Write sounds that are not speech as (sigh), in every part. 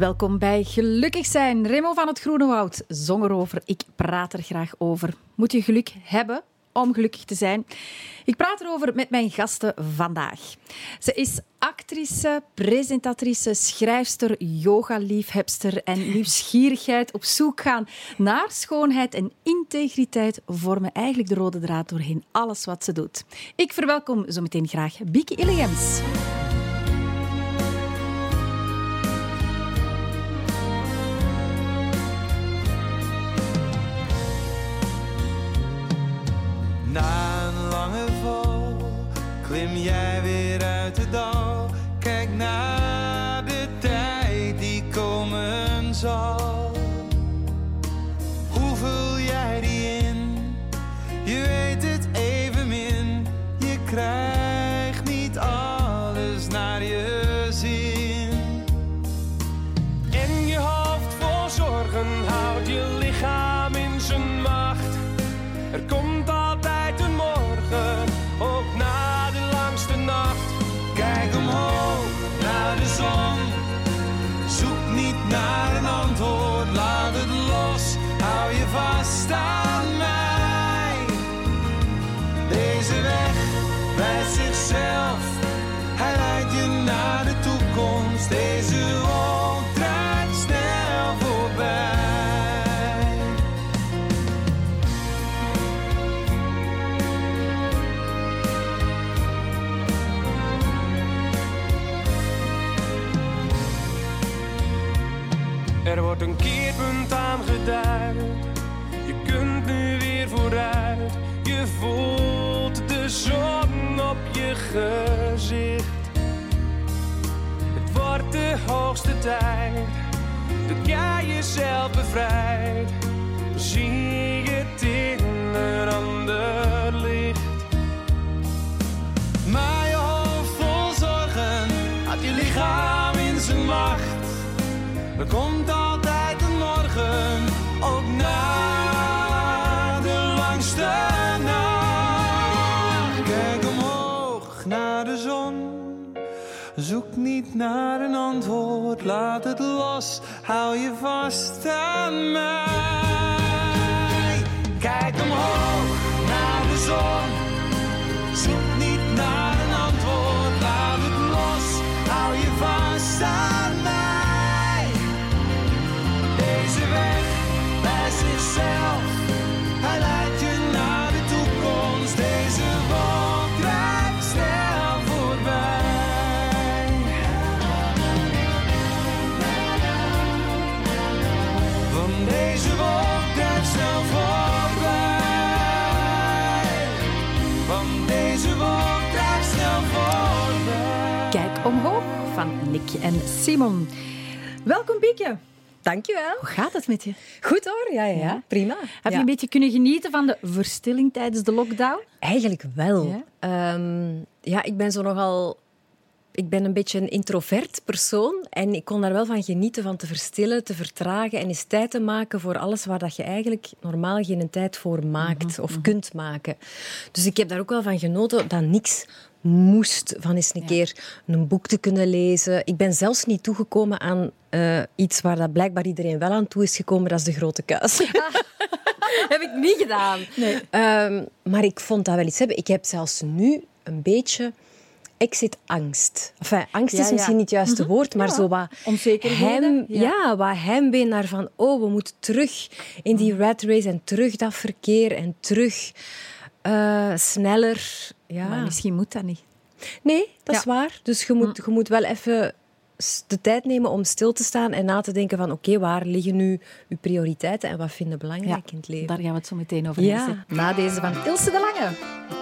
Welkom bij Gelukkig zijn. Remo van het Groene Woud zong erover. Ik praat er graag over. Moet je geluk hebben om gelukkig te zijn? Ik praat erover met mijn gasten vandaag. Ze is actrice, presentatrice, schrijfster, yogaliefhebster en nieuwsgierigheid op zoek gaan naar schoonheid en integriteit vormen eigenlijk de rode draad doorheen alles wat ze doet. Ik verwelkom zometeen graag Bieke Illegems. Jezelf bevrijdt. Zie je het in een ander licht. Maar je hoofd vol zorgen had je lichaam in zijn macht. Er komt altijd een morgen, ook na de langste nacht. Kijk omhoog naar de zon. Zoek niet naar een antwoord, laat het los, hou je vast aan mij. Kijk omhoog naar de zon. Omhoog van Nick en Simon. Welkom Bieke. Dankjewel. Hoe gaat het met je? Goed hoor, ja, ja, ja. prima. Heb je een beetje kunnen genieten van de verstilling tijdens de lockdown? Eigenlijk wel. Ja? Ja? ja, ik ben zo nogal... Ik ben een beetje een introvert persoon en ik kon daar wel van genieten van te verstillen, te vertragen en eens tijd te maken voor alles waar dat je eigenlijk normaal geen tijd voor maakt of kunt maken. Dus ik heb daar ook wel van genoten dat niks moest van eens een keer een boek te kunnen lezen. Ik ben zelfs niet toegekomen aan eh, iets waar dat blijkbaar iedereen wel aan toe is gekomen, dat is de grote kuis. (laughs) heb ik niet gedaan. Ehm, maar ik vond dat wel iets hebben. Ik heb zelfs nu een beetje exit-angst. Enfin, angst Ja, is ja. misschien niet het juiste woord, maar Ja. zo wat Onzekerheden, Hem, ja. ja. wat heimwee naar van, oh, we moeten terug in die rat race en terug dat verkeer en terug eh, sneller. Ja. Maar misschien moet dat niet. Nee, dat is waar. Dus je moet, je moet wel even de tijd nemen om stil te staan en na te denken van oké, waar liggen nu uw prioriteiten en wat vinden belangrijk in het leven? Daar gaan we het zo meteen over Ja. hebben. Na deze van Ilse de Lange.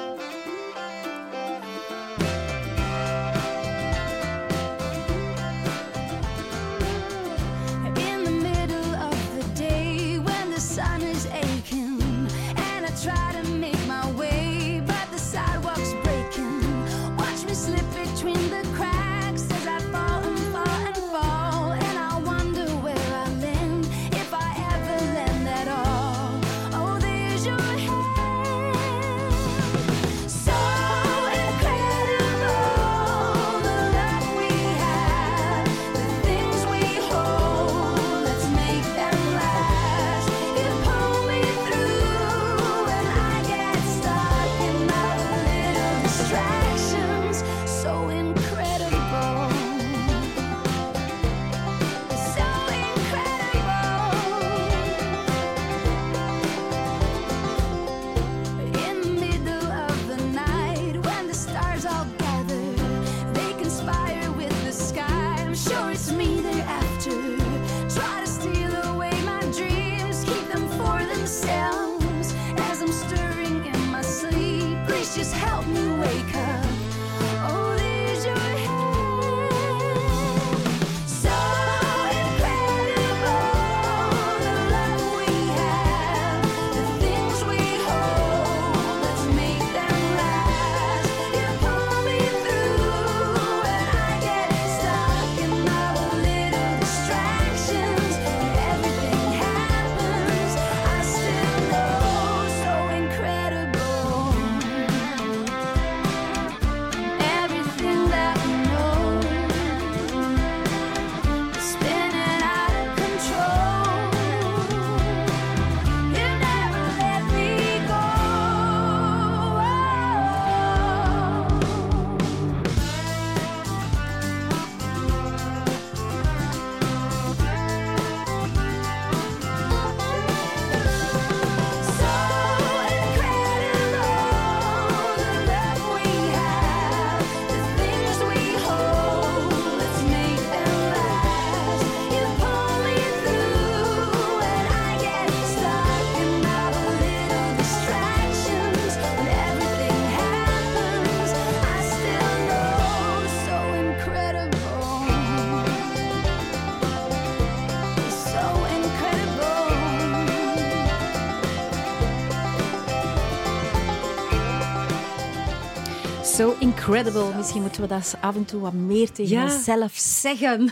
Incredible. Misschien moeten we dat af en toe wat meer tegen Ja. onszelf zeggen.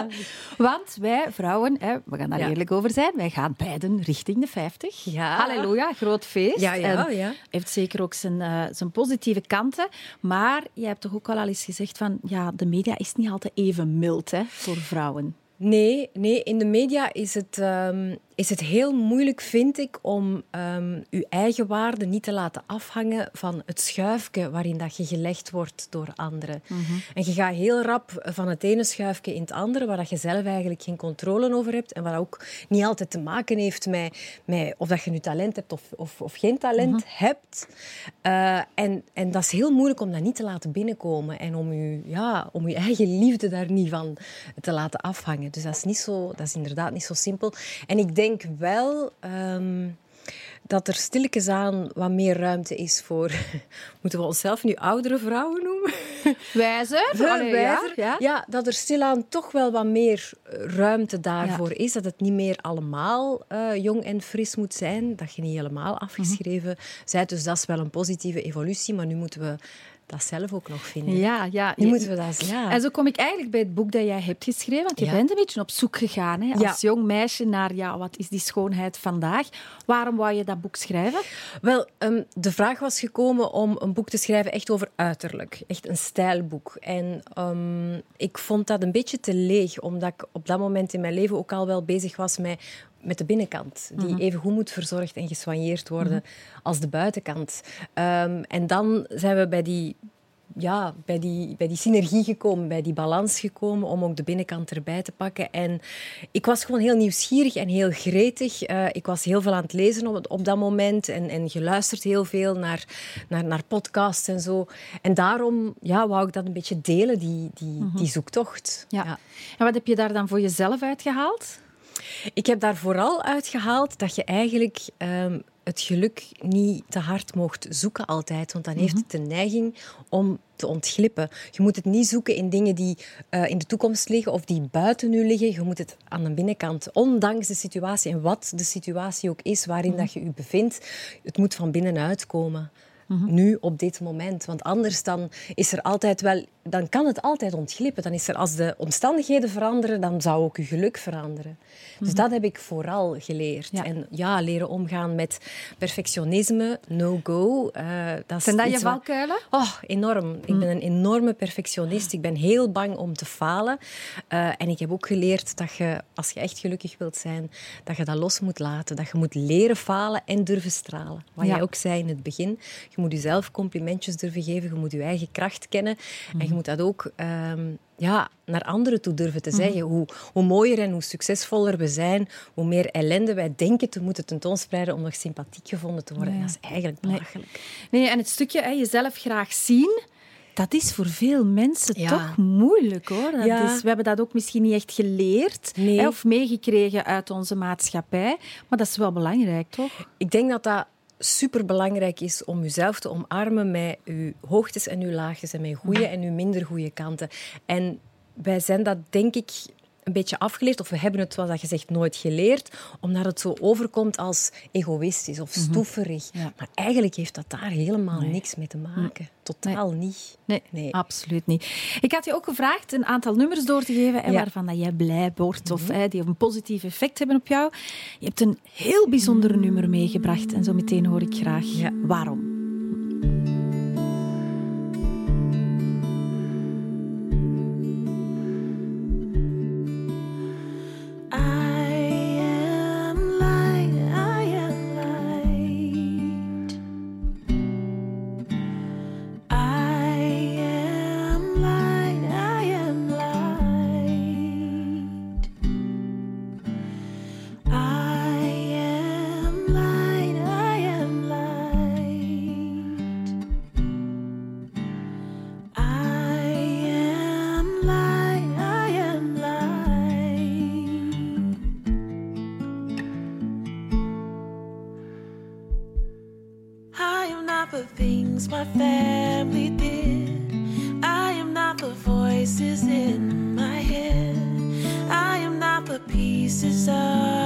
(laughs) Want wij vrouwen, hè, we gaan daar Ja. eerlijk over zijn, wij gaan beiden richting de 50. Ja. Halleluja, groot feest. Ja, ja, En ja. Heeft zeker ook zijn, eh, zijn positieve kanten. Maar je hebt toch ook al al eens gezegd van, ja, de media is niet altijd even mild hè, voor vrouwen. Nee, nee, in de media is het, ehm, is het heel moeilijk, vind ik, om ehm je eigen waarde niet te laten afhangen van het schuifje waarin dat je gelegd wordt door anderen. En je gaat heel rap van het ene schuifje in het andere, waar dat je zelf eigenlijk geen controle over hebt en wat ook niet altijd te maken heeft met, met of dat je nu talent hebt of, of, of geen talent hebt. Eh, en, en dat is heel moeilijk om dat niet te laten binnenkomen en om je, ja, om je eigen liefde daar niet van te laten afhangen. Dus dat is, niet zo, dat is inderdaad niet zo simpel. En ik denk wel ehm, dat er stilletjes aan wat meer ruimte is voor... (laughs) Moeten we onszelf nu oudere vrouwen noemen? Wijzer? (laughs) Allee, Wijzer. ja, ja. Ja, dat er stilaan toch wel wat meer eh, ruimte daarvoor is. Dat het niet meer allemaal eh, jong en fris moet zijn. Dat je niet helemaal afgeschreven bent. Dus dat is wel een positieve evolutie. Maar nu moeten we dat zelf ook nog vinden. Ja, ja. Nu moeten we dat... Ja. En zo kom ik eigenlijk bij het boek dat jij hebt geschreven. Want je Ja. bent een beetje op zoek gegaan hè, als Ja. jong meisje naar ja, wat is die schoonheid vandaag. Waarom wou je dat boek schrijven? Wel, ehm, de vraag was gekomen om een boek te schrijven echt over uiterlijk. Echt een stijlboek. En ehm, ik vond dat een beetje te leeg, omdat ik op dat moment in mijn leven ook al wel bezig was met, met de binnenkant. Die even goed moet verzorgd en gesoigneerd worden als de buitenkant. Ehm, en dan zijn we bij die ja, bij die, bij die synergie gekomen, bij die balans gekomen om ook de binnenkant erbij te pakken. En ik was gewoon heel nieuwsgierig en heel gretig. Eh, ik was heel veel aan het lezen op, op dat moment en, en geluisterd heel veel naar, naar, naar podcasts en zo. En daarom ja, wou ik dat een beetje delen, die, die, die zoektocht. Ja. En wat heb je daar dan voor jezelf uitgehaald? Ik heb daar vooral uitgehaald dat je eigenlijk ehm, het geluk niet te hard mocht zoeken altijd. Want dan heeft het de neiging om te ontglippen. Je moet het niet zoeken in dingen die eh, in de toekomst liggen of die buiten u liggen. Je moet het aan de binnenkant, ondanks de situatie en wat de situatie ook is waarin dat je je bevindt, het moet van binnenuit komen. Nu, op dit moment. Want anders dan is er altijd wel... Dan kan het altijd ontglippen. Dan is er, als de omstandigheden veranderen, dan zou ook je geluk veranderen. Dus dat heb ik vooral geleerd. Ja. En ja, leren omgaan met perfectionisme, no-go. eh, dat Zijn dat je iets wat- valkuilen? Oh, enorm. Ik ben een enorme perfectionist. Ik ben heel bang om te falen. Eh, en ik heb ook geleerd dat je, als je echt gelukkig wilt zijn, dat je dat los moet laten. Dat je moet leren falen en durven stralen. Wat Ja. jij ook zei in het begin. Je moet jezelf complimentjes durven geven. Je moet je eigen kracht kennen. En je moet dat ook ehm, ja, naar anderen toe durven te zeggen. Hoe, hoe mooier en hoe succesvoller we zijn, hoe meer ellende wij denken te moeten tentoonspreiden om nog sympathiek gevonden te worden. Ja. En dat is eigenlijk belachelijk. Nee, en het stukje hè, jezelf graag zien, dat is voor veel mensen Ja. toch moeilijk hoor. Dat Ja. is, we hebben dat ook misschien niet echt geleerd Nee. hè, of meegekregen uit onze maatschappij. Maar dat is wel belangrijk, toch? Ik denk dat dat superbelangrijk is om jezelf te omarmen met je hoogtes en je laagtes en met je goede en je minder goede kanten. En wij zijn dat, denk ik, een beetje afgeleerd, of we hebben het, zoals dat je zegt, nooit geleerd, omdat het zo overkomt als egoïstisch of stoeverig. Ja. Maar eigenlijk heeft dat daar helemaal niks mee te maken. Totaal niet. Nee, Nee. absoluut niet. Ik had je ook gevraagd een aantal nummers door te geven en Ja. waarvan dat jij blij wordt of hè, die een positief effect hebben op jou. Je hebt een heel bijzonder nummer meegebracht en zo meteen hoor ik graag Ja. waarom. Voices in my head. I am not the pieces of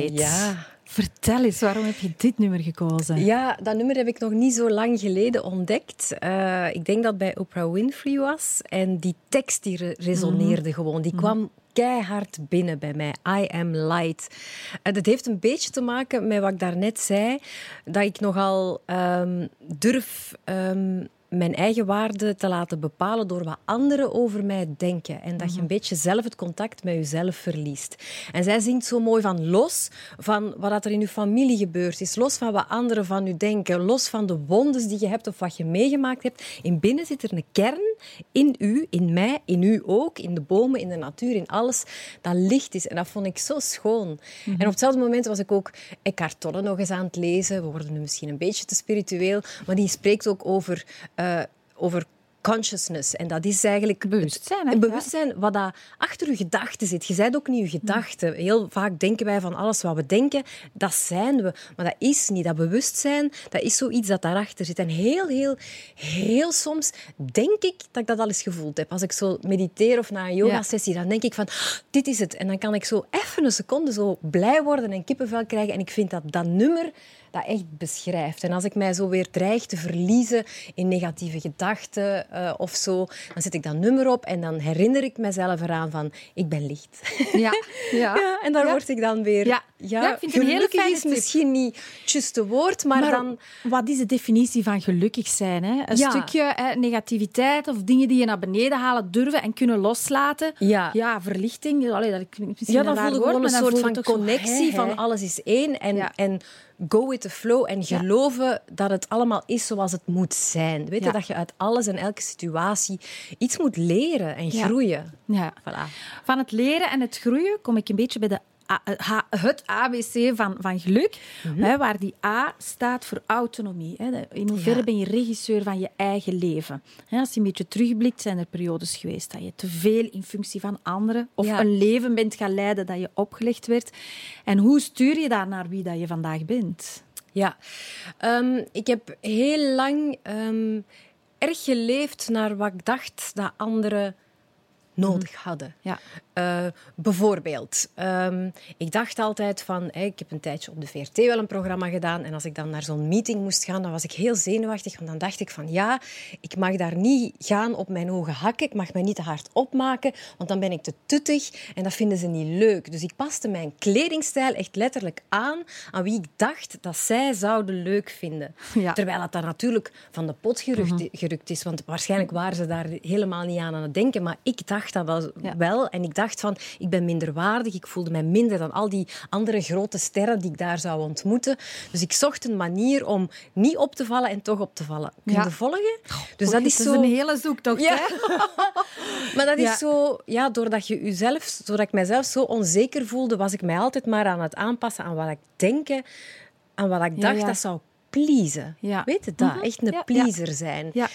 Light. Ja. Vertel eens, waarom heb je dit nummer gekozen? Ja, dat nummer heb ik nog niet zo lang geleden ontdekt. Eh, ik denk dat het bij Oprah Winfrey was. En die tekst die re- resoneerde gewoon. Die kwam keihard binnen bij mij. I am light. En dat heeft een beetje te maken met wat ik daarnet zei. Dat ik nogal ehm, durf... ehm, mijn eigen waarde te laten bepalen door wat anderen over mij denken. En dat je een beetje zelf het contact met jezelf verliest. En zij zingt zo mooi van los van wat er in je familie gebeurd is. Los van wat anderen van je denken. Los van de wondes die je hebt of wat je meegemaakt hebt. In binnen zit er een kern in u, in mij, in u ook. In de bomen, in de natuur, in alles. Dat licht is. En dat vond ik zo schoon. En op hetzelfde moment was ik ook Eckhart Tolle nog eens aan het lezen. We worden nu misschien een beetje te spiritueel. Maar die spreekt ook over, eh, over consciousness. En dat is eigenlijk... Bewustzijn, hè? Bewustzijn wat dat achter je gedachten zit. Je bent ook niet je gedachten. Heel vaak denken wij van alles wat we denken, dat zijn we. Maar dat is niet. Dat bewustzijn, dat is zoiets dat daarachter zit. En heel, heel, heel soms denk ik dat ik dat al eens gevoeld heb. Als ik zo mediteer of na een yogasessie, dan denk ik van, "Ah, dit is het. En dan kan ik zo even een seconde zo blij worden en kippenvel krijgen. En ik vind dat dat nummer dat echt beschrijft. En als ik mij zo weer dreig te verliezen in negatieve gedachten eh, of zo, dan zet ik dat nummer op en dan herinner ik mezelf eraan van, ik ben licht. Ja, (laughs) ja. Ja, en daar Ja. word ik dan weer... Ja. Ja, ik vind het een hele fijne is misschien niet het juiste woord, maar, Maar dan... wat is de definitie van gelukkig zijn? Hè? Een stukje hè, negativiteit of dingen die je naar beneden halen durven en kunnen loslaten. Ja. ja verlichting. Allee, dat misschien Ja, dan voel ik gewoon een soort van connectie van alles is één en, en go with the flow en Ja. geloven dat het allemaal is zoals het moet zijn. Weet je, Ja. dat je uit alles en elke situatie iets moet leren en groeien. Ja. Voilà. Van het leren en het groeien kom ik een beetje bij de het ABC van, van geluk, Mhm. hè, waar die A staat voor autonomie. Hè. In hoeverre Ja. ben je regisseur van je eigen leven? Hè, als je een beetje terugblikt, zijn er periodes geweest dat je te veel in functie van anderen of Ja. een leven bent gaan leiden dat je opgelegd werd. En hoe stuur je dat naar wie dat je vandaag bent? Ja, Ehm, ik heb heel lang ehm, erg geleefd naar wat ik dacht dat anderen nodig hadden. Ja. Eh, bijvoorbeeld, ehm, ik dacht altijd van, ik heb een tijdje op de VRT wel een programma gedaan en als ik dan naar zo'n meeting moest gaan, dan was ik heel zenuwachtig, want dan dacht ik van ja, ik mag daar niet gaan op mijn hoge hakken, ik mag mij niet te hard opmaken, want dan ben ik te tuttig en dat vinden ze niet leuk. Dus ik paste mijn kledingstijl echt letterlijk aan aan wie ik dacht dat zij zouden leuk vinden. Ja. Terwijl het dan natuurlijk van de pot gerukt, gerukt is, want waarschijnlijk waren ze daar helemaal niet aan aan het denken, maar ik dacht dacht dat wel, Ja. wel. En ik dacht van, ik ben minder waardig. Ik voelde mij minder dan al die andere grote sterren die ik daar zou ontmoeten. Dus ik zocht een manier om niet op te vallen en toch op te vallen. Kun je Ja. volgen? Dus Oei, dat is zo... een hele zoektocht, Ja. hè? (laughs) Maar dat is zo, ja, doordat, je jezelf, doordat ik mezelf zo onzeker voelde, was ik mij altijd maar aan het aanpassen aan wat ik denk, aan wat ik dacht dat zou pleasen. Ja. Weet je dat? Mhm. Echt een Ja, pleaser zijn. Ja.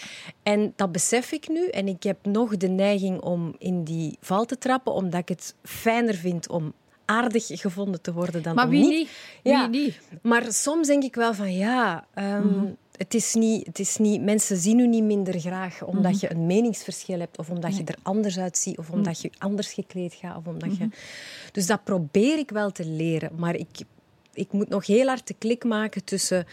En dat besef ik nu. En ik heb nog de neiging om in die val te trappen, omdat ik het fijner vind om aardig gevonden te worden dan Maar om wie niet. Wie Ja. niet? Maar soms denk ik wel van ja, ehm, Mhm. het, is niet, het is niet, mensen zien u niet minder graag omdat Mhm. je een meningsverschil hebt of omdat je er anders uitziet of omdat je anders gekleed gaat. Of omdat je... Dus dat probeer ik wel te leren, maar ik, ik moet nog heel hard de klik maken tussen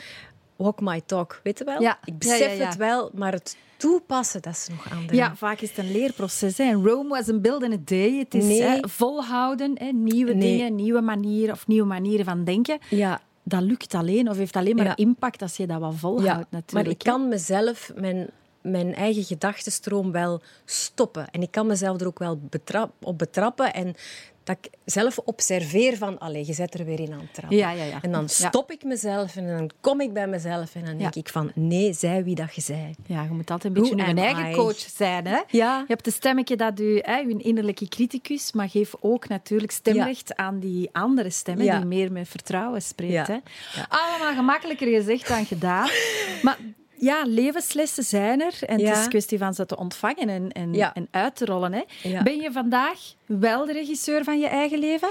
walk my talk, weet je wel? Ja. Ik besef het wel, maar het toepassen, dat is nog anders. Ja, vaak is het een leerproces. Hè. Rome was een build in a day. Het is Nee. hè, volhouden, hè, nieuwe Nee. dingen, nieuwe manieren of nieuwe manieren van denken. ja. Dat lukt alleen of heeft alleen maar Ja. impact als je dat wat volhoudt, Ja, natuurlijk. maar ik kan mezelf, mijn, mijn eigen gedachtenstroom wel stoppen. En ik kan mezelf er ook wel betrap, op betrappen. En dat ik zelf observeer van, allee, je zet er weer in aan het trappen. Ja, ja, ja. En dan stop ik mezelf en dan kom ik bij mezelf. En dan denk ik van, nee, zij wie dat je zei. Ja, je moet altijd een beetje een eigen I? coach zijn. Hè? Ja. Je hebt een stemmetje dat u, hè, uw innerlijke criticus, maar geef ook natuurlijk stemrecht aan die andere stemmen die meer met vertrouwen spreekt. Hè? Allemaal gemakkelijker gezegd dan gedaan. maar ja, levenslessen zijn er en het is een kwestie van ze te ontvangen en, en, Ja. en uit te rollen. Hè? Ja. Ben je vandaag wel de regisseur van je eigen leven?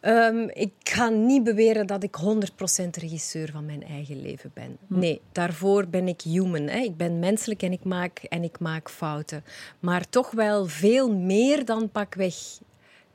Ehm, ik ga niet beweren dat ik 100% regisseur van mijn eigen leven ben. Hm. Nee, daarvoor ben ik human. Hè. Ik ben menselijk en ik, maak, en ik maak fouten. Maar toch wel veel meer dan pakweg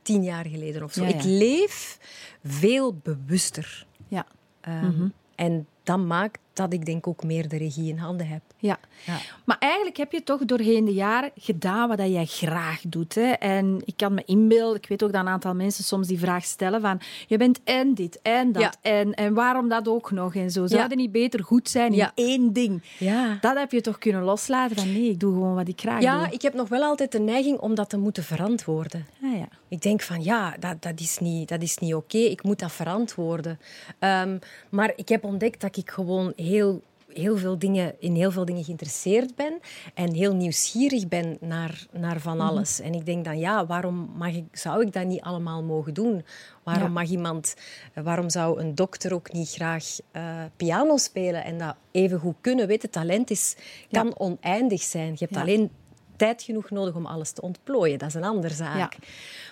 tien jaar geleden of zo. Ja, ja. Ik leef veel bewuster. Ja. Ehm, En dat maakt dat ik denk ook meer de regie in handen heb. Ja. Ja. Maar eigenlijk heb je toch doorheen de jaren gedaan wat dat jij graag doet. Hè? En ik kan me inbeelden, ik weet ook dat een aantal mensen soms die vraag stellen van je bent en dit en dat Ja. en, en waarom dat ook nog en zo. Zou Ja. niet beter goed zijn in Ja. één ding? Ja. Dat heb je toch kunnen loslaten van nee, ik doe gewoon wat ik graag Ja, doe. ik heb nog wel altijd de neiging om dat te moeten verantwoorden. Ah, ja. Ik denk van ja, dat, dat is niet, dat is niet oké. Ik moet dat verantwoorden. Ehm, maar ik heb ontdekt dat ik gewoon heel, heel veel dingen, in heel veel dingen geïnteresseerd ben. En heel nieuwsgierig ben naar, naar van Mhm. alles. En ik denk dan ja, waarom mag ik, zou ik dat niet allemaal mogen doen? Waarom Ja. mag iemand, waarom zou een dokter ook niet graag eh, piano spelen en dat even goed kunnen? Weet je, talent is, kan oneindig zijn. Je hebt Ja. alleen tijd genoeg nodig om alles te ontplooien. Dat is een andere zaak. Ja.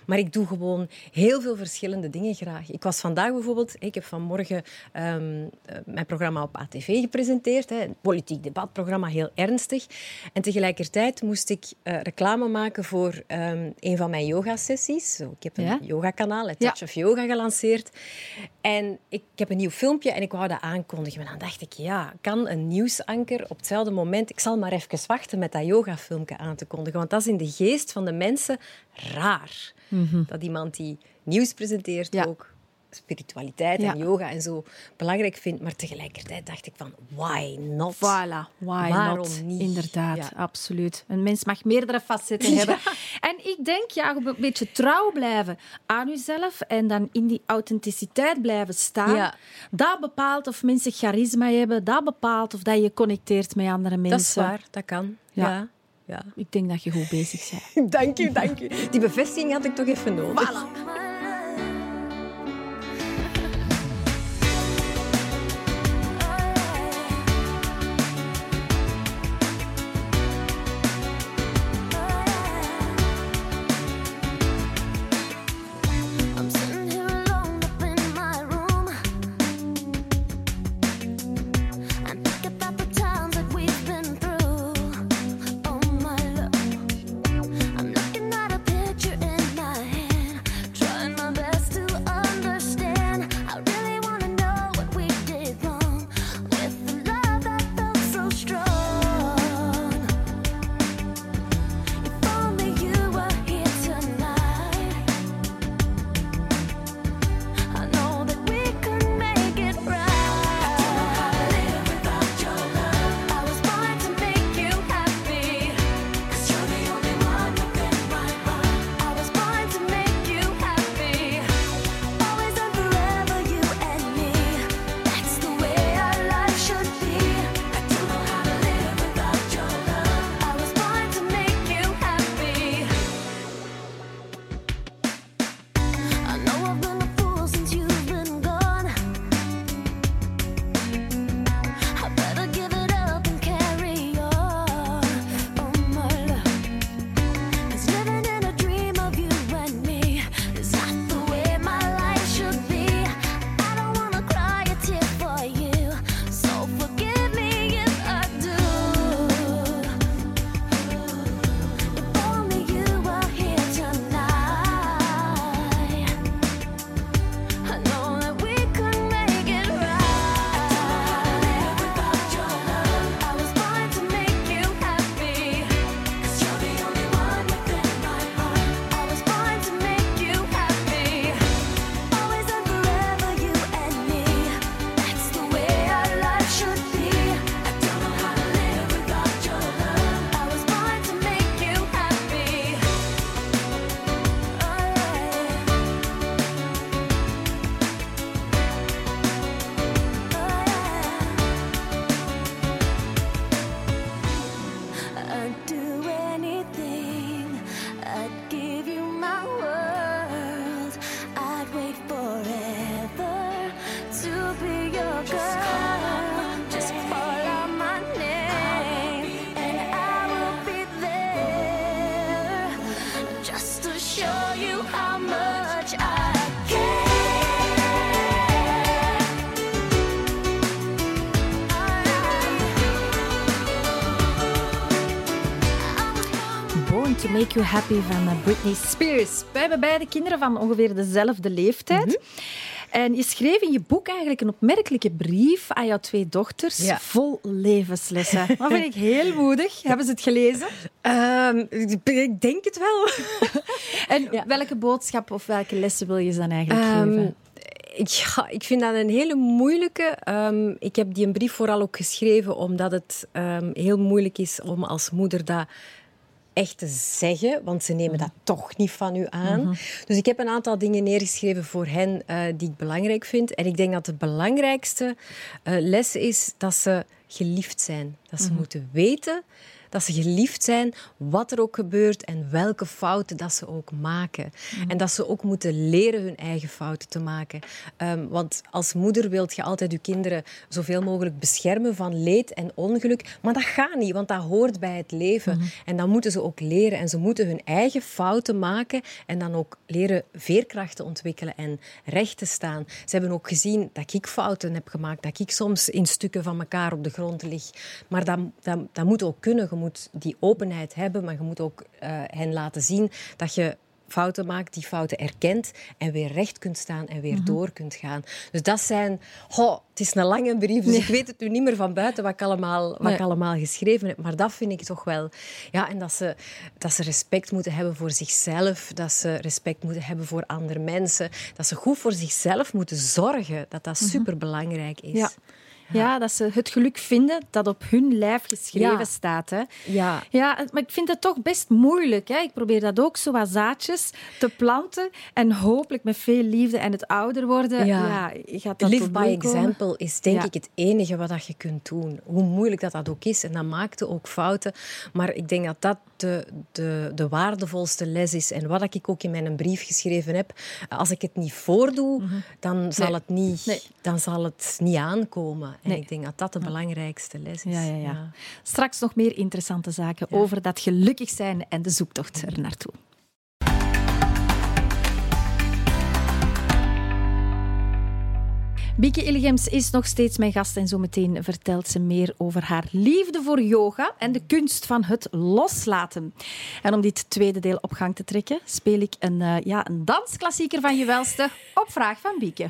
Maar ik doe gewoon heel veel verschillende dingen graag. Ik was vandaag bijvoorbeeld... Ik heb vanmorgen ehm, eh, mijn programma op ATV gepresenteerd. Hè, een politiek debatprogramma, heel ernstig. En tegelijkertijd moest ik eh, reclame maken voor ehm, een van mijn yogasessies. Zo, ik heb een Ja? yogakanaal, het Ja. Touch of Yoga, gelanceerd. En ik, ik heb een nieuw filmpje en ik wou dat aankondigen. Maar dan dacht ik, ja, kan een nieuwsanker op hetzelfde moment... Ik zal maar even wachten met dat yogafilmpje aan te kondigen. Want dat is in de geest van de mensen raar. Dat iemand die nieuws presenteert Ja. ook spiritualiteit Ja. en yoga en zo belangrijk vindt. Maar tegelijkertijd dacht ik van, why not? Voilà, why Waarom not? niet? Inderdaad, Ja. absoluut. Een mens mag meerdere facetten hebben. En ik denk, ja, een beetje trouw blijven aan jezelf en dan in die authenticiteit blijven staan. Ja. Dat bepaalt of mensen charisma hebben, dat bepaalt of dat je connecteert met andere mensen. Dat is waar, dat kan. Ja. Ja. Ik denk dat je goed bezig bent. (laughs) dank u, dank u. Die bevestiging had ik toch even nodig. To Make You Happy van eh, Britney Spears. We hebben beide kinderen van ongeveer dezelfde leeftijd. Mhm. En je schreef in je boek eigenlijk een opmerkelijke brief aan jouw twee dochters, Ja. vol levenslessen. Dat vind ik heel moedig. (laughs) Hebben ze het gelezen? Ehm, ik denk het wel. (laughs) En Ja. welke boodschap of welke lessen wil je ze dan eigenlijk Ehm, geven? ik, ja, ik vind dat een hele moeilijke. Ehm, ik heb die een brief vooral ook geschreven omdat het heel moeilijk is om als moeder dat echt te zeggen, want ze nemen dat toch niet van u aan. Dus ik heb een aantal dingen neergeschreven voor hen eh, die ik belangrijk vind. En ik denk dat de belangrijkste eh, les is dat ze geliefd zijn. Dat ze moeten weten dat ze geliefd zijn, wat er ook gebeurt en welke fouten dat ze ook maken. En dat ze ook moeten leren hun eigen fouten te maken. Ehm, want als moeder wilt je altijd je kinderen zoveel mogelijk beschermen van leed en ongeluk. Maar dat gaat niet, want dat hoort bij het leven. En dan moeten ze ook leren. En ze moeten hun eigen fouten maken en dan ook leren veerkrachten ontwikkelen en recht te staan. Ze hebben ook gezien dat ik fouten heb gemaakt, dat ik soms in stukken van elkaar op de grond lig. Maar dat, dat, dat moet ook kunnen. Je moet die openheid hebben, maar je moet ook eh, hen laten zien dat je fouten maakt, die fouten erkent en weer recht kunt staan en weer door kunt gaan. Dus dat zijn... Goh, het is een lange brief, dus ik weet het nu niet meer van buiten wat ik allemaal, wat Nee. ik allemaal geschreven heb. Maar dat vind ik toch wel... Ja, en dat ze, dat ze respect moeten hebben voor zichzelf, dat ze respect moeten hebben voor andere mensen, dat ze goed voor zichzelf moeten zorgen, dat dat superbelangrijk is. Ja. Ja, dat ze het geluk vinden dat op hun lijf geschreven Ja. staat. Hè. Ja. Ja, maar ik vind het toch best moeilijk. Hè. Ik probeer dat ook zo wat zaadjes te planten. En hopelijk met veel liefde en het ouder worden, ja. Ja. gaat dat Live by komen. example is denk Ja. ik het enige wat dat je kunt doen. Hoe moeilijk dat, dat ook is. En dat maakte ook fouten. Maar ik denk dat dat de, de, de waardevolste les is. En wat ik ook in mijn brief geschreven heb. Als ik het niet voordoe, dan, zal Nee. het niet, Nee. dan zal het niet aankomen. En Nee. ik denk dat dat de belangrijkste les is. Ja, ja, ja. Straks nog meer interessante zaken over dat gelukkig zijn en de zoektocht er naartoe. Bieke Illigems is nog steeds mijn gast en zometeen vertelt ze meer over haar liefde voor yoga en de kunst van het loslaten. En om dit tweede deel op gang te trekken, speel ik een, eh, ja, een dansklassieker van je welste op vraag van Bieke.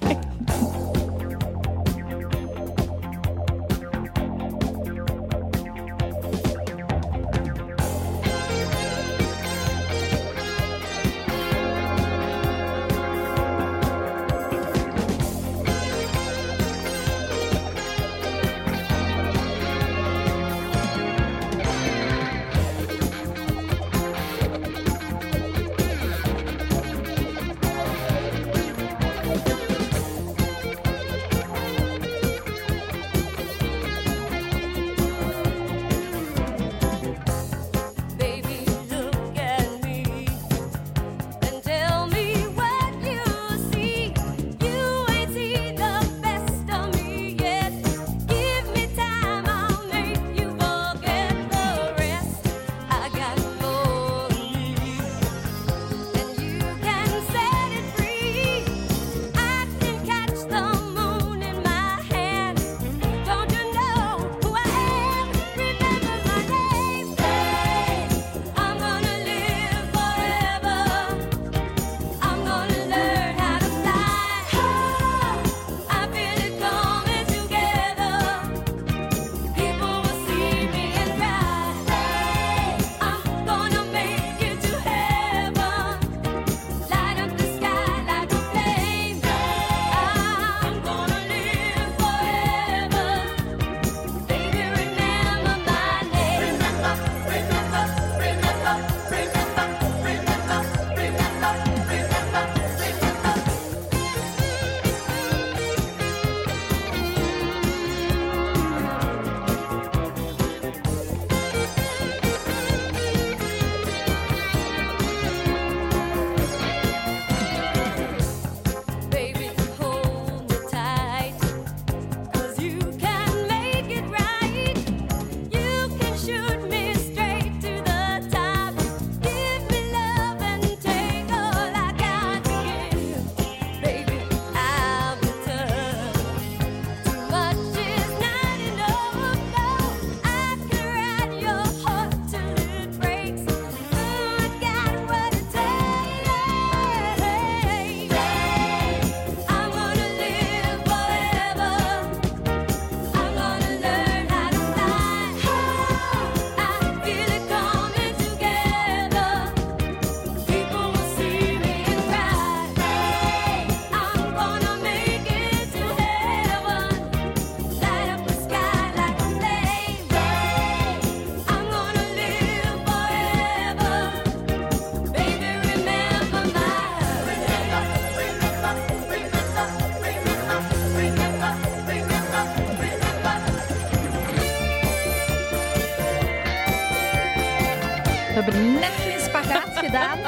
Gedaan.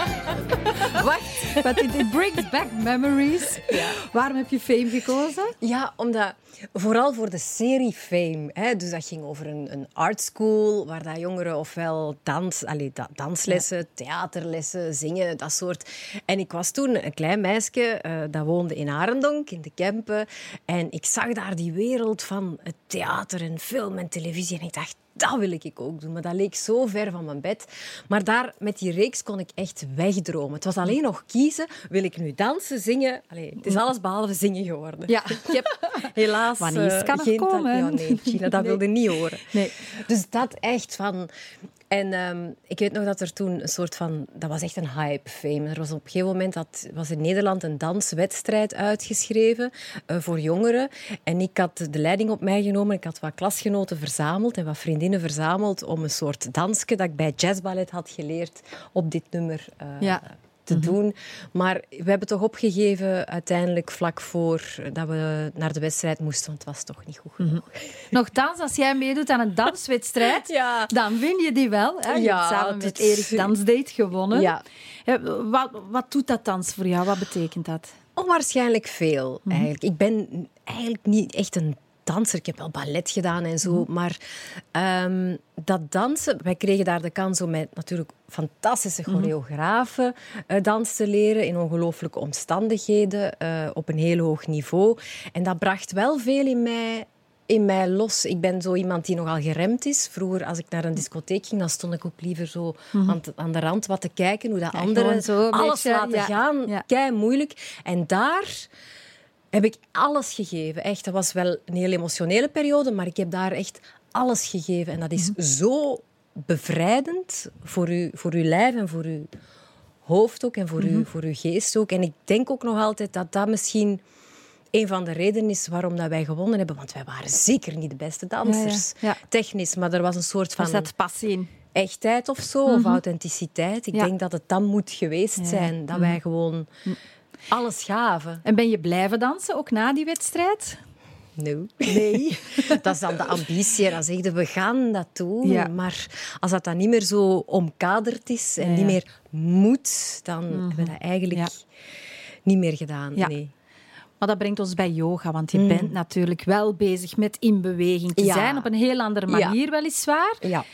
(laughs) Wacht, wat it, brings back memories. Waarom heb je Fame gekozen? Ja, omdat vooral voor de serie Fame. Hè, dus dat ging over een, een art school waar dat jongeren ofwel dans, allee, da- danslessen, theaterlessen, zingen, dat soort. En ik was toen een klein meisje eh, dat woonde in Arendonk, in de Kempen. En ik zag daar die wereld van het theater en film en televisie. En ik dacht, dat wil ik ook doen. Maar dat leek zo ver van mijn bed. Maar daar, met die reeks kon ik echt wegdromen. Het was alleen nog kiezen. Wil ik nu dansen, zingen? Allee, het is alles behalve zingen geworden. Ja. (laughs) Ik heb helaas Wanneer eh, kan het geen komen? Ja, nee, Gina, dat Nee. wilde niet horen. Nee. Dus dat echt van... En ehm, ik weet nog dat er toen een soort van... Dat was echt een hype, fame. Er was op een gegeven moment dat, was in Nederland een danswedstrijd uitgeschreven eh, voor jongeren. En ik had de leiding op mij genomen. Ik had wat klasgenoten verzameld en wat vriendinnen verzameld om een soort dansje dat ik bij jazzballet had geleerd op dit nummer eh, Ja. Te doen. Maar we hebben toch opgegeven uiteindelijk vlak voor dat we naar de wedstrijd moesten, want het was toch niet goed genoeg. Nochtans, als jij meedoet aan een danswedstrijd, (laughs) Ja. dan win je die wel. Hè? Je Ja, hebt samen met Erik Dansdate gewonnen. Ja. Wat, wat doet dat dans voor jou? Wat betekent dat? Onwaarschijnlijk veel, eigenlijk. Ik ben eigenlijk niet echt een danser. Ik heb wel ballet gedaan en zo. Maar ehm, dat dansen... Wij kregen daar de kans om met natuurlijk fantastische choreografen eh, dans te leren in ongelooflijke omstandigheden, eh, op een heel hoog niveau. En dat bracht wel veel in mij in mij los. Ik ben zo iemand die nogal geremd is. Vroeger, als ik naar een discotheek ging, dan stond ik ook liever zo aan, t- aan de rand wat te kijken, hoe dat Mhm. Ja, anderen zo alles beetje, laten ja, gaan. ja. Kei moeilijk. En daar heb ik alles gegeven. Echt, dat was wel een heel emotionele periode, maar ik heb daar echt alles gegeven. En dat is Mhm. zo bevrijdend voor, u, voor uw lijf en voor uw hoofd ook en voor, Mhm. uw, voor uw geest ook. En ik denk ook nog altijd dat dat misschien een van de redenen is waarom dat wij gewonnen hebben. Want wij waren zeker niet de beste dansers, Ja, ja. technisch. Maar er was een soort Er van zat passie in. echtheid of zo, of authenticiteit. Ik Mhm. Denk dat het dan moet geweest zijn. Dat wij gewoon alles gaven. En ben je blijven dansen, ook na die wedstrijd? No. Nee. (laughs) dat is dan de ambitie. Dan zeg je, we gaan dat doen. Ja. Maar als dat dan niet meer zo omkaderd is en Ja, niet meer moet, dan hebben we dat eigenlijk Ja. niet meer gedaan. Ja. Nee. Maar dat brengt ons bij yoga, want je bent natuurlijk wel bezig met in beweging te Ja. zijn. Op een heel andere Ja. manier, weliswaar. Ja.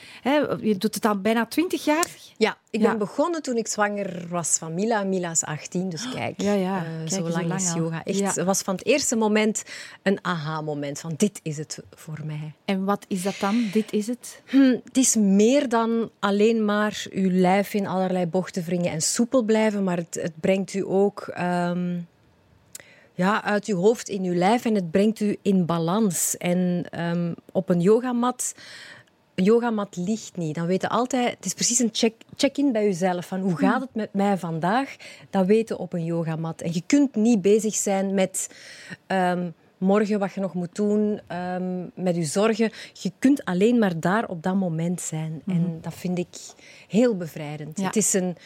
Je doet het al bijna twintig jaar. Ja, ik ben Ja. begonnen toen ik zwanger was van Mila. Mila is 18, dus kijk, Ja, ja. eh, Kijk zo lang is yoga. Echt, Ja. Het was van het eerste moment een aha-moment van dit is het voor mij. En wat is dat dan? Dit is het. Hm, het is meer dan alleen maar uw lijf in allerlei bochten wringen en soepel blijven, maar het, het brengt u ook ehm, ja, uit uw hoofd in uw lijf en het brengt u in balans. En ehm, op een yogamat, een yogamat ligt niet. Dan weten altijd, het is precies een check, check-in bij jezelf van hoe gaat het met mij vandaag? Dat weten op een yogamat. En je kunt niet bezig zijn met ehm, morgen wat je nog moet doen, ehm, met je zorgen. Je kunt alleen maar daar op dat moment zijn. En dat vind ik heel bevrijdend. Ja. Het is een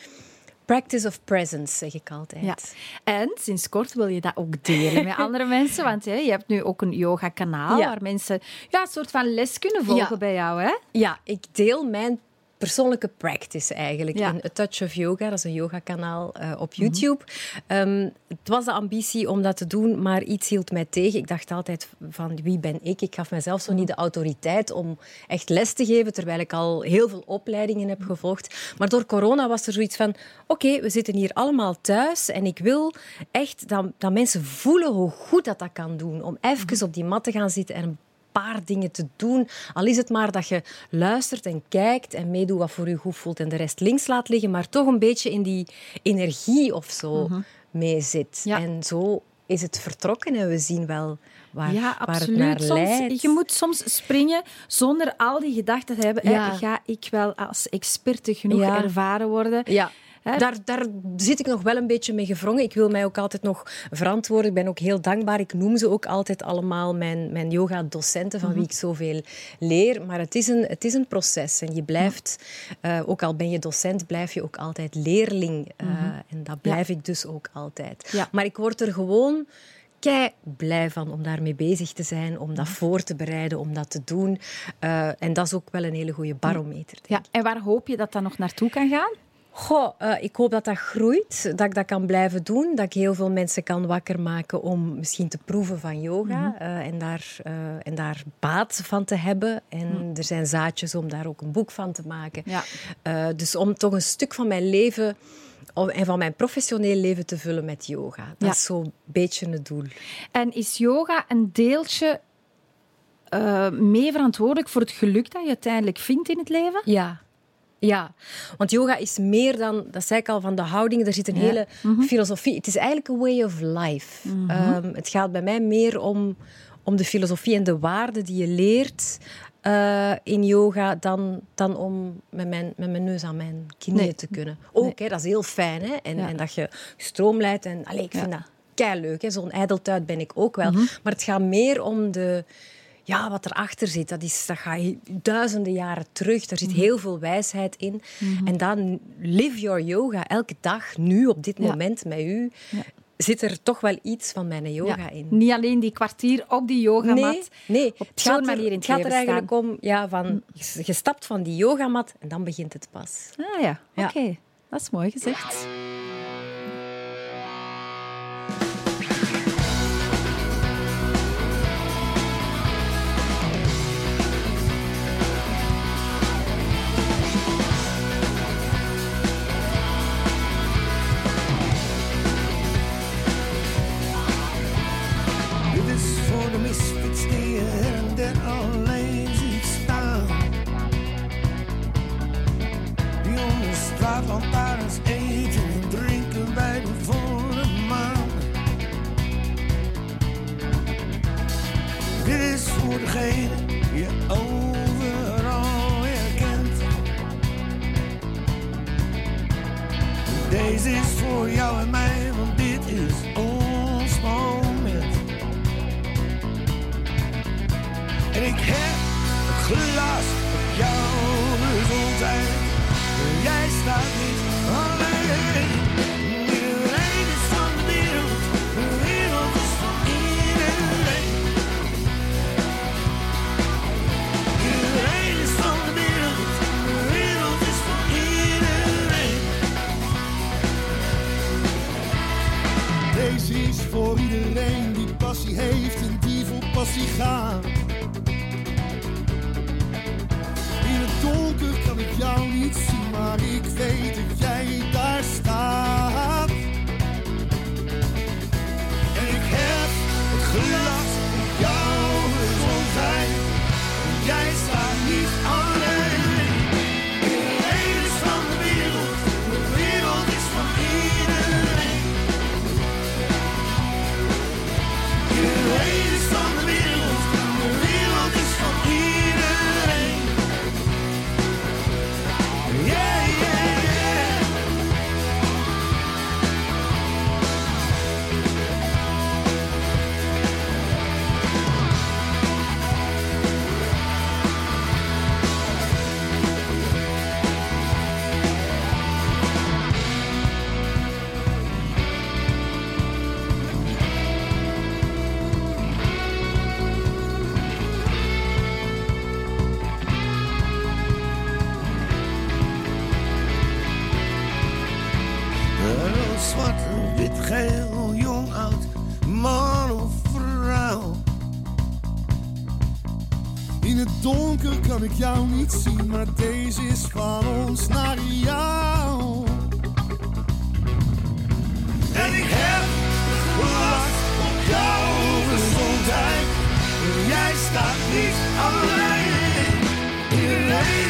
practice of presence, zeg ik altijd. Ja. En sinds kort wil je dat ook delen met (laughs) andere mensen. Want hè, je hebt nu ook een yoga-kanaal Ja. waar mensen ja, een soort van les kunnen volgen Ja. bij jou. Hè? Ja, ik deel mijn persoonlijke practice eigenlijk Ja. in A Touch of Yoga. Dat is een yogakanaal eh op YouTube. Ehm, het was de ambitie om dat te doen, maar iets hield mij tegen. Ik dacht altijd van wie ben ik? Ik gaf mezelf zo niet de autoriteit om echt les te geven, terwijl ik al heel veel opleidingen heb gevolgd. Maar door corona was er zoiets van, oké, we zitten hier allemaal thuis en ik wil echt dat, dat mensen voelen hoe goed dat dat kan doen. Om even op die mat te gaan zitten en een paar dingen te doen. Al is het maar dat je luistert en kijkt en meedoet wat voor je goed voelt en de rest links laat liggen, maar toch een beetje in die energie of zo mee zit. Ja. En zo is het vertrokken en we zien wel waar, Ja, waar het naar Soms, leidt. je moet soms springen zonder al die gedachten te hebben. Ja. Ga ik wel als experte genoeg ervaren worden? Ja. Hè? Daar, daar zit ik nog wel een beetje mee gevrongen. Ik wil mij ook altijd nog verantwoorden. Ik ben ook heel dankbaar. Ik noem ze ook altijd allemaal mijn, mijn yoga-docenten, van wie ik zoveel leer. Maar het is een, het is een proces. En je blijft, eh, ook al ben je docent, blijf je ook altijd leerling. Eh, En dat blijf ik dus ook altijd. Ja. Maar ik word er gewoon kei blij van om daarmee bezig te zijn, om dat voor te bereiden, om dat te doen. Eh, en dat is ook wel een hele goede barometer. Ja, en waar hoop je dat dat nog naartoe kan gaan? Goh, eh, ik hoop dat dat groeit, dat ik dat kan blijven doen, dat ik heel veel mensen kan wakker maken om misschien te proeven van yoga eh, en, daar, eh, en daar baat van te hebben. En er zijn zaadjes om daar ook een boek van te maken. Ja. Dus om toch een stuk van mijn leven om- en van mijn professioneel leven te vullen met yoga. Dat Ja. is zo'n beetje het doel. En is yoga een deeltje eh, mee verantwoordelijk voor het geluk dat je uiteindelijk vindt in het leven? Ja. Ja, want yoga is meer dan, dat zei ik al, van de houding. Er zit een hele filosofie. Het is eigenlijk een way of life. Ehm, het gaat bij mij meer om, om de filosofie en de waarden die je leert eh, in yoga dan, dan om met mijn, met mijn neus aan mijn knieën Nee. te kunnen. Ook, hè, dat is heel fijn. Hè? En, Ja. en dat je stroomleidt. En, allee, ik vind dat kei leuk. Zo'n ijdeltuit ben ik ook wel. Maar het gaat meer om de, ja, wat erachter zit. Dat, is, dat gaat duizenden jaren terug. Daar zit heel veel wijsheid in. En dan live your yoga elke dag, nu, op dit Ja. moment, met u. Zit er toch wel iets van mijn yoga in? Niet alleen die kwartier op die yogamat. Nee, nee. Op het gaat zo'n er, manier in het gaat er eigenlijk staan. om, ja, van, je stapt van die yogamat en dan begint het pas. Ah ja, Ja. oké. Dat is mooi gezegd. Voor degene je overal herkent. Deze is voor jou en mij, want dit is ons moment. En ik heb het glas op jouw gezondheid. Die voor passie gaat. In het donker kan ik jou niet zien, maar ik weet dat jij daar staat. En ik heb het glas op kan ik jou niet zien, maar deze is van ons naar jou. En ik heb gewacht op jouw gezondheid. Jij staat niet alleen. Iedereen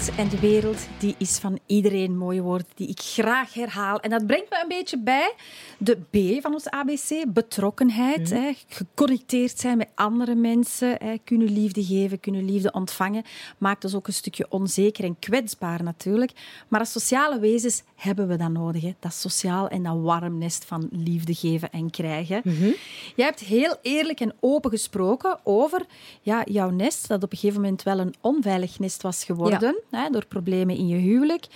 wereld. En de wereld die is van iedereen. Mooie woorden die ik graag herhaal. En dat brengt me een beetje bij de B van ons ABC. Betrokkenheid. Hè. Geconnecteerd zijn met andere mensen. Hè. Kunnen liefde geven, kunnen liefde ontvangen. Maakt ons ook een stukje onzeker en kwetsbaar natuurlijk. Maar als sociale wezens hebben we dat nodig. Hè. Dat sociaal en dat warm nest van liefde geven en krijgen. Jij hebt heel eerlijk en open gesproken over ja, jouw nest, dat op een gegeven moment wel een onveilig nest was geworden hè, door problemen in je huwelijk.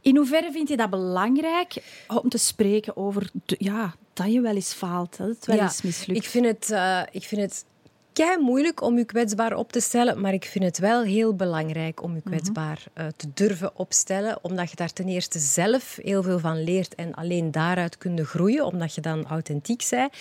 In hoeverre vind je dat belangrijk om te spreken over de- ja, dat je wel eens faalt, dat het wel Ja, eens mislukt? Ik vind het, eh, ik vind het kei moeilijk om je kwetsbaar op te stellen, maar ik vind het wel heel belangrijk om je kwetsbaar eh, te durven opstellen, omdat je daar ten eerste zelf heel veel van leert en alleen daaruit kun groeien, omdat je dan authentiek bent.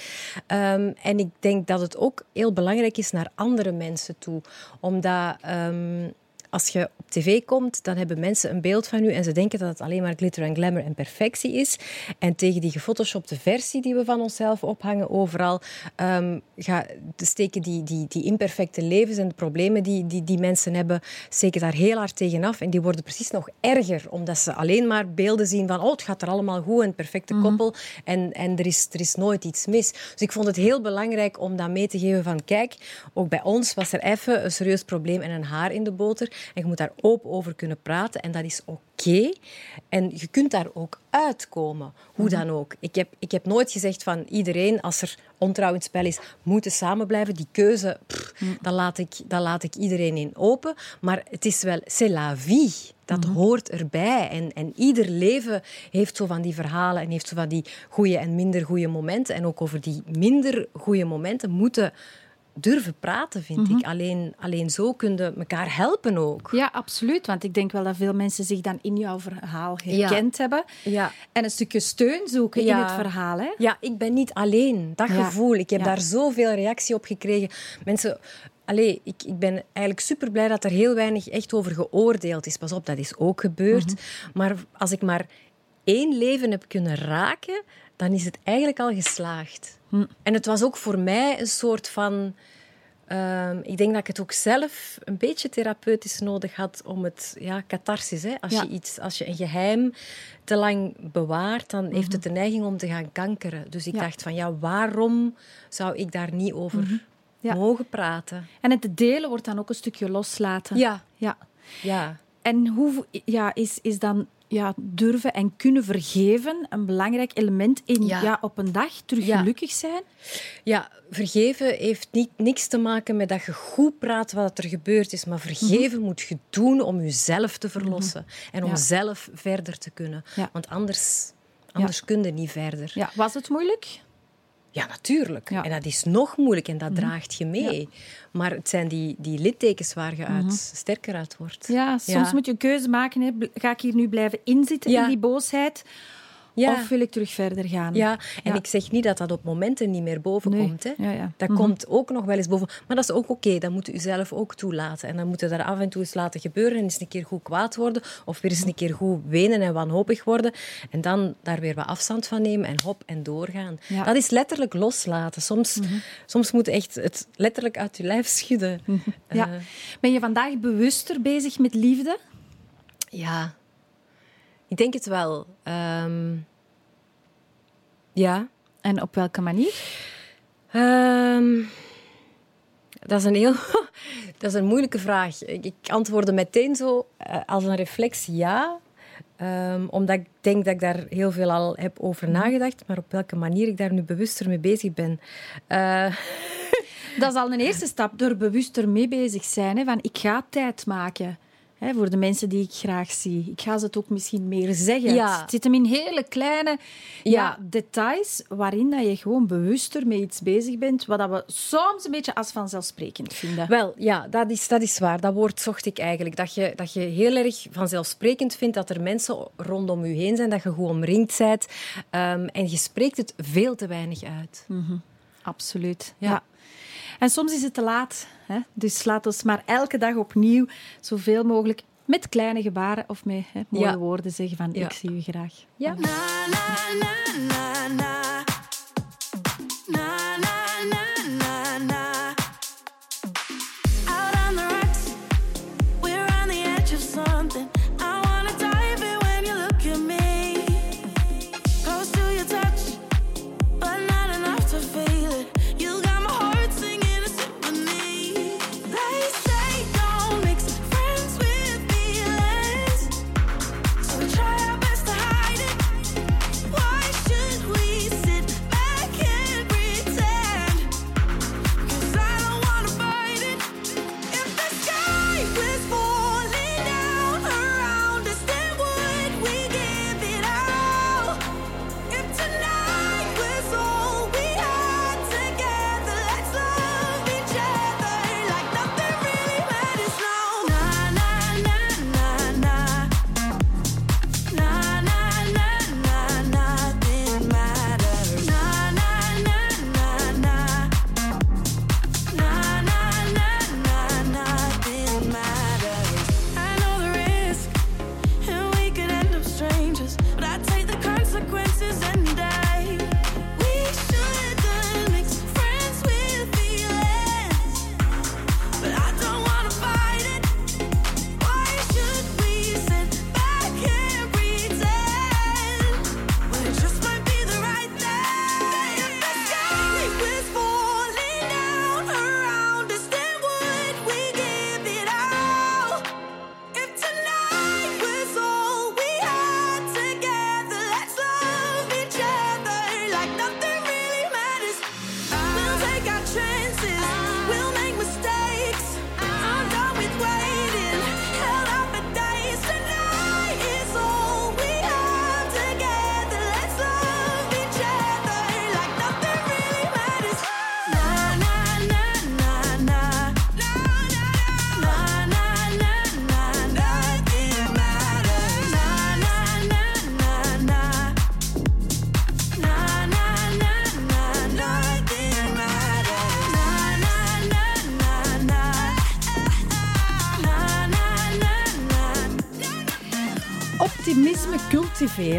Ehm, en ik denk dat het ook heel belangrijk is naar andere mensen toe, omdat ehm, als je op tv komt, dan hebben mensen een beeld van u en ze denken dat het alleen maar glitter en glamour en perfectie is. En tegen die gefotoshopte versie die we van onszelf ophangen overal, ehm, ga, steken die, die, die imperfecte levens en de problemen die, die die mensen hebben, steken daar heel hard tegenaf. En die worden precies nog erger, omdat ze alleen maar beelden zien van oh, het gaat er allemaal goed, een perfecte koppel en, en er, is, er is nooit iets mis. Dus ik vond het heel belangrijk om dat mee te geven van kijk, ook bij ons was er even een serieus probleem en een haar in de boter. En je moet daar open over kunnen praten en dat is oké. En je kunt daar ook uitkomen, hoe dan ook. Ik heb, ik heb nooit gezegd van iedereen, als er ontrouw in het spel is, moeten samen blijven. Die keuze, pff, dat, laat ik, dat laat ik iedereen in open. Maar het is wel, c'est la vie. Dat hoort erbij. En, en ieder leven heeft zo van die verhalen en heeft zo van die goede en minder goede momenten. En ook over die minder goede momenten moeten durven praten, vind ik. Alleen, alleen zo kunnen elkaar helpen ook. Ja, absoluut. Want ik denk wel dat veel mensen zich dan in jouw verhaal herkend hebben. Ja. En een stukje steun zoeken in het verhaal. Hè? Ja, ik ben niet alleen. Dat gevoel. Ik heb daar zoveel reactie op gekregen. Mensen... Allee, ik, ik ben eigenlijk super blij dat er heel weinig echt over geoordeeld is. Pas op, dat is ook gebeurd. Maar als ik maar één leven heb kunnen raken, dan is het eigenlijk al geslaagd. En het was ook voor mij een soort van... ehm, ik denk dat ik het ook zelf een beetje therapeutisch nodig had om het... Ja, catharsis, hè. Als, Ja. je iets, als je een geheim te lang bewaart, dan heeft het de neiging om te gaan kankeren. Dus ik Ja. dacht van, ja, waarom zou ik daar niet over Ja. mogen praten? En het delen wordt dan ook een stukje loslaten. Ja. ja. Ja. En hoe ja, is, is dan ja, durven en kunnen vergeven een belangrijk element in ja. Ja. op een dag terug Ja. gelukkig zijn? Ja, vergeven heeft niet, niks te maken met dat je goed praat wat er gebeurd is. Maar vergeven moet je doen om jezelf te verlossen. En om Ja. zelf verder te kunnen. Want anders, anders kun je niet verder. Ja, was het moeilijk? Ja, natuurlijk. Ja. En dat is nog moeilijk en dat draagt je mee. Maar het zijn die, die littekens waar je uit, sterker uit wordt. Ja, soms moet je een keuze maken. Hè. Ga ik hier nu blijven inzitten in die boosheid? Ja. Of wil ik terug verder gaan? Ja, en Ja. ik zeg niet dat dat op momenten niet meer boven Nee. komt. Hè. Ja. Dat Mhm. komt ook nog wel eens boven. Maar dat is ook oké, dat moet u zelf ook toelaten. En dan moet je daar af en toe eens laten gebeuren en eens een keer goed kwaad worden. Of weer eens een keer goed wenen en wanhopig worden. En dan daar weer wat afstand van nemen en hop en doorgaan. Mhm. Dat is letterlijk loslaten. Soms, soms moet je echt het letterlijk uit je lijf schudden. Ja. Eh, Ben je vandaag bewuster bezig met liefde? ja. Ik denk het wel. Ehm, ja. En op welke manier? Ehm, dat is een heel... (laughs) dat is een moeilijke vraag. Ik, ik antwoordde meteen zo eh, als een reflex ja. Ehm, omdat ik denk dat ik daar heel veel al heb over nagedacht. Maar op welke manier ik daar nu bewuster mee bezig ben. Eh, (laughs) Dat is al een eerste stap, door bewuster mee bezig zijn. Hè, van ik ga tijd maken hè, voor de mensen die ik graag zie. Ik ga ze het ook misschien meer zeggen. Ja. Het zit hem in hele kleine ja. Ja. details waarin dat je gewoon bewuster met iets bezig bent, wat dat we soms een beetje als vanzelfsprekend vinden. Wel, ja, dat is, dat is waar. Dat woord zocht ik eigenlijk. Dat je, dat je heel erg vanzelfsprekend vindt dat er mensen rondom je heen zijn, dat je goed omringd bent. Ehm, en je spreekt het veel te weinig uit. Absoluut. Ja. Ja. En soms is het te laat. Hè? Dus laat ons maar elke dag opnieuw zoveel mogelijk met kleine gebaren of met hè, mooie Ja. woorden zeggen van Ja. ik zie u graag. Ja. Na na na na na. Na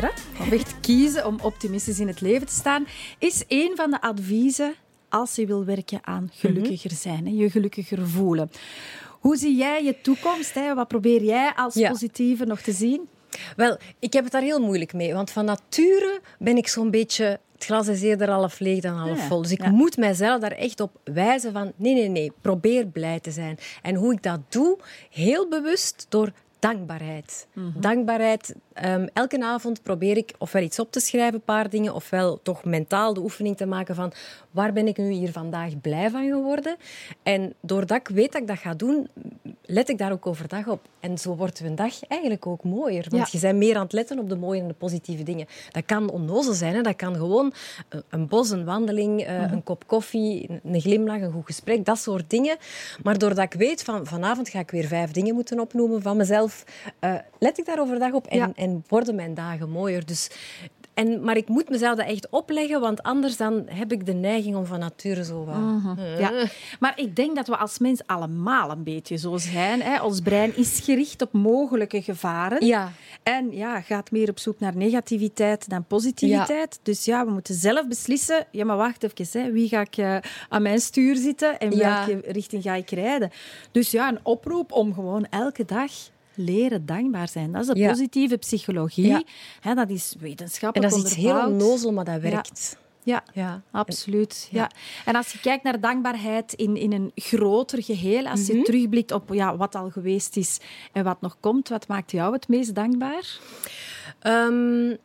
cultiveren, of echt kiezen om optimistisch in het leven te staan, is een van de adviezen als je wil werken aan gelukkiger zijn, je gelukkiger voelen. Hoe zie jij je toekomst? Hè? Wat probeer jij als Ja. positieve nog te zien? Wel, ik heb het daar heel moeilijk mee. Want van nature ben ik zo'n beetje... Het glas is eerder half leeg dan half Ja, vol. Dus ik ja. moet mijzelf daar echt op wijzen van... Nee, nee, nee. Probeer blij te zijn. En hoe ik dat doe, heel bewust door dankbaarheid. Mhm. Dankbaarheid. Ehm, elke avond probeer ik ofwel iets op te schrijven, een paar dingen, ofwel toch mentaal de oefening te maken van waar ben ik nu hier vandaag blij van geworden. En doordat ik weet dat ik dat ga doen, let ik daar ook overdag op. En zo wordt een dag eigenlijk ook mooier. Want Ja. je bent meer aan het letten op de mooie en de positieve dingen. Dat kan onnozel zijn. Hè? Dat kan gewoon een- een bos, een wandeling, eh, Mhm. een kop koffie, een- glimlach, een goed gesprek. Dat soort dingen. Maar doordat ik weet van vanavond ga ik weer vijf dingen moeten opnoemen van mezelf, eh, let ik daar overdag op en, Ja. En worden mijn dagen mooier. Dus, en, maar ik moet mezelf dat echt opleggen, want anders dan heb ik de neiging om van nature zo wat... Mhm. Ja. Maar ik denk dat we als mens allemaal een beetje zo zijn. Hè? Ons brein is gericht op mogelijke gevaren. Ja. En ja, gaat meer op zoek naar negativiteit dan positiviteit. Dus ja, we moeten zelf beslissen. Ja, maar wacht even. Hè. Wie ga ik eh, aan mijn stuur zitten en welke richting ga ik rijden? Dus ja, een oproep om gewoon elke dag leren dankbaar zijn. Dat is de Ja. positieve psychologie. Ja. Dat is En wetenschappelijk dat is iets heel onnozel, maar dat werkt. Ja, Ja. absoluut. Ja. Ja. En als je kijkt naar dankbaarheid in, in een groter geheel, als Mhm. je terugblikt op ja, wat al geweest is en wat nog komt, wat maakt jou het meest dankbaar? Ehm,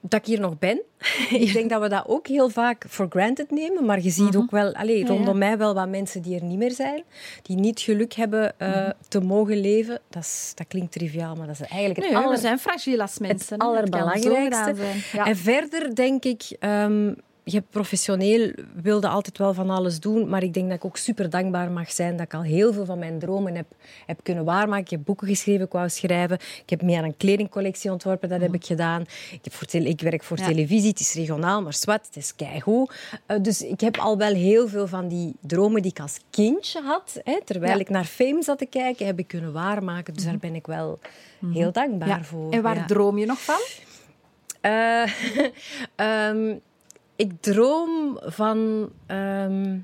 dat ik hier nog ben. (laughs) ik denk dat we dat ook heel vaak for granted nemen. Maar je ziet ook wel, Mhm. Ja, rondom ja. mij wel wat mensen die er niet meer zijn. Die niet geluk hebben eh, Mhm. te mogen leven. Dat, is, dat klinkt triviaal, maar dat is eigenlijk het Nee, aller- we zijn fragiel als mensen. het allerbelangrijkste. En verder denk ik, ehm, je hebt professioneel wilde altijd wel van alles doen, maar ik denk dat ik ook super dankbaar mag zijn dat ik al heel veel van mijn dromen heb, heb kunnen waarmaken. Ik heb boeken geschreven, ik wou schrijven. Ik heb meer aan een kledingcollectie ontworpen, dat heb ik gedaan. Ik, heb voor tele- ik werk voor Mhm. Ja. televisie, het is regionaal, maar zwart, het is keigoed. Eh, dus ik heb al wel heel veel van die dromen die ik als kindje had, hè, terwijl Ja. Mhm. ik naar Fame zat te kijken, heb ik kunnen waarmaken. Dus daar ben ik wel heel dankbaar Ja. voor. En waar droom je nog van? Eh, (laughs) ehm, ik droom van ehm,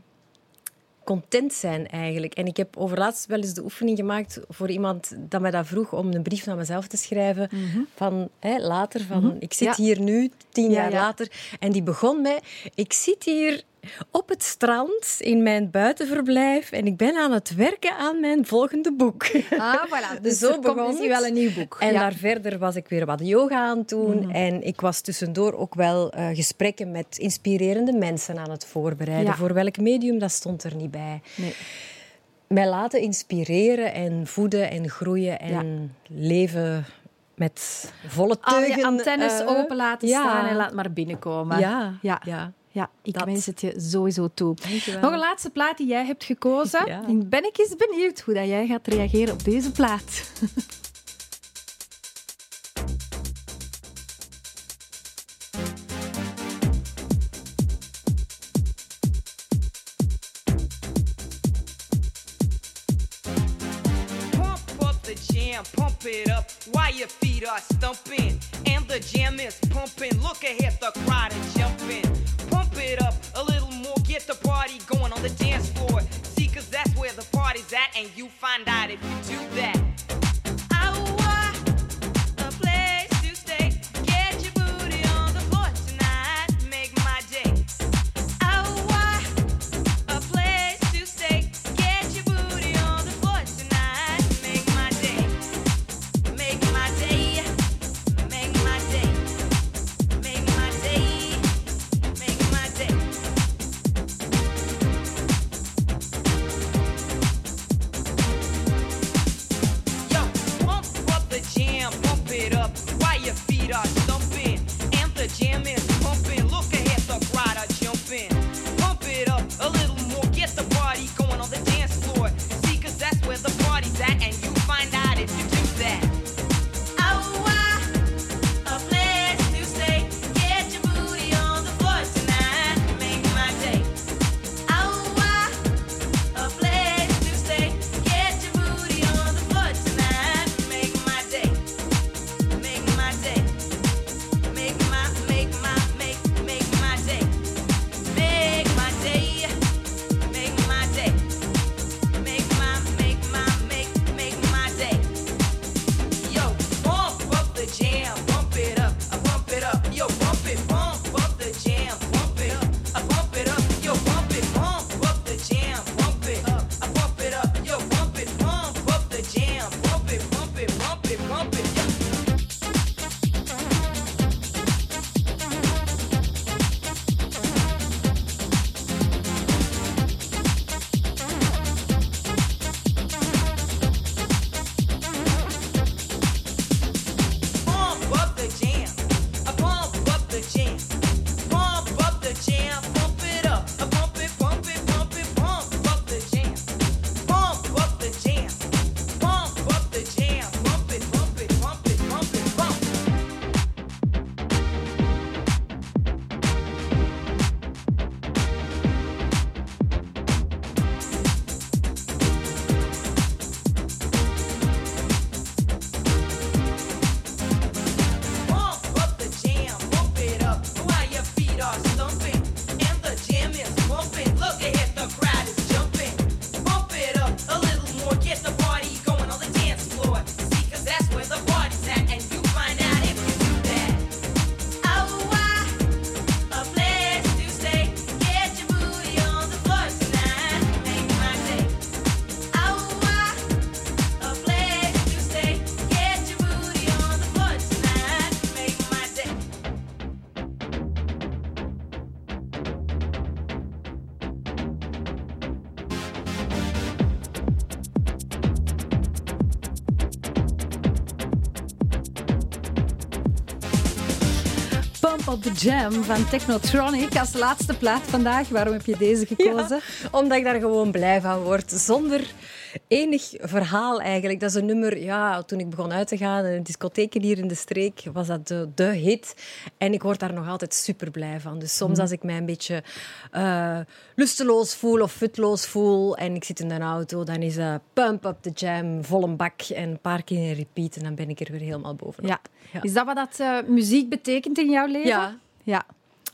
content zijn eigenlijk. En ik heb overlaatst wel eens de oefening gemaakt voor iemand dat mij dat vroeg om een brief naar mezelf te schrijven. Van hè, later, van ik zit Ja. hier nu, tien Ja, jaar ja. later. En die begon met, ik zit hier op het strand in mijn buitenverblijf en ik ben aan het werken aan mijn volgende boek. Ah, voilà. (laughs) Dus Zo er komt begon misschien wel een nieuw boek. En Ja. daar verder was ik weer wat yoga aan het doen. Mhm. En ik was tussendoor ook wel eh, gesprekken met inspirerende mensen aan het voorbereiden. Ja. Voor welk medium, dat stond er niet bij. Nee. Mij laten inspireren en voeden en groeien en leven met volle Al teugen. je antennes eh, open laten ja. staan en laat maar binnenkomen. Ja, ja. ja. Ja, ik Dat. wens het je sowieso toe. Dankjewel. Nog een laatste plaat die jij hebt gekozen. Ja. En ben ik eens benieuwd hoe dat jij gaat reageren op deze plaat. Pump it up while your feet are stumping. And the jam is pumping. Look ahead, the crowd is jumping. Pump it up a little more, get the party going on the dance floor. See, cause that's where the party's at, and you find out if you do that. Jam van Technotronic als laatste plaat vandaag. Waarom heb je deze gekozen? Omdat ik daar gewoon blij van word. Zonder enig verhaal eigenlijk. Dat is een nummer, ja, toen ik begon uit te gaan in discotheken hier in de streek, was dat de, de hit. En ik word daar nog altijd super blij van. Dus soms als ik mij een beetje eh, lusteloos voel of futloos voel en ik zit in de auto, dan is dat Pump Up The Jam, vol een bak en een paar keer in repeat. En dan ben ik er weer helemaal bovenop. Ja. Ja. Is dat wat dat eh, muziek betekent in jouw leven? Ja. Ja.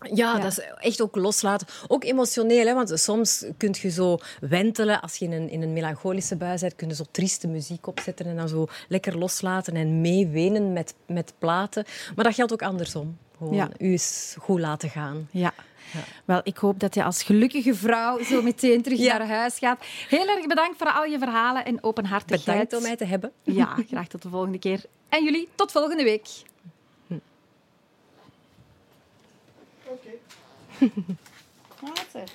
Ja, Ja. dat is echt ook loslaten. Ook emotioneel, hè, want soms kun je zo wentelen. Als je in een, in een melancholische bui bent, kun je zo trieste muziek opzetten en dan zo lekker loslaten en meewenen met, met platen. Maar dat geldt ook andersom. Gewoon Ja. u goed laten gaan. Ja. Wel, ik hoop dat je als gelukkige vrouw zo meteen terug Ja. naar huis gaat. Heel erg bedankt voor al je verhalen en openhartigheid. Bedankt om mij te hebben. Ja, graag tot de volgende keer. En jullie, tot volgende week. ワーツー。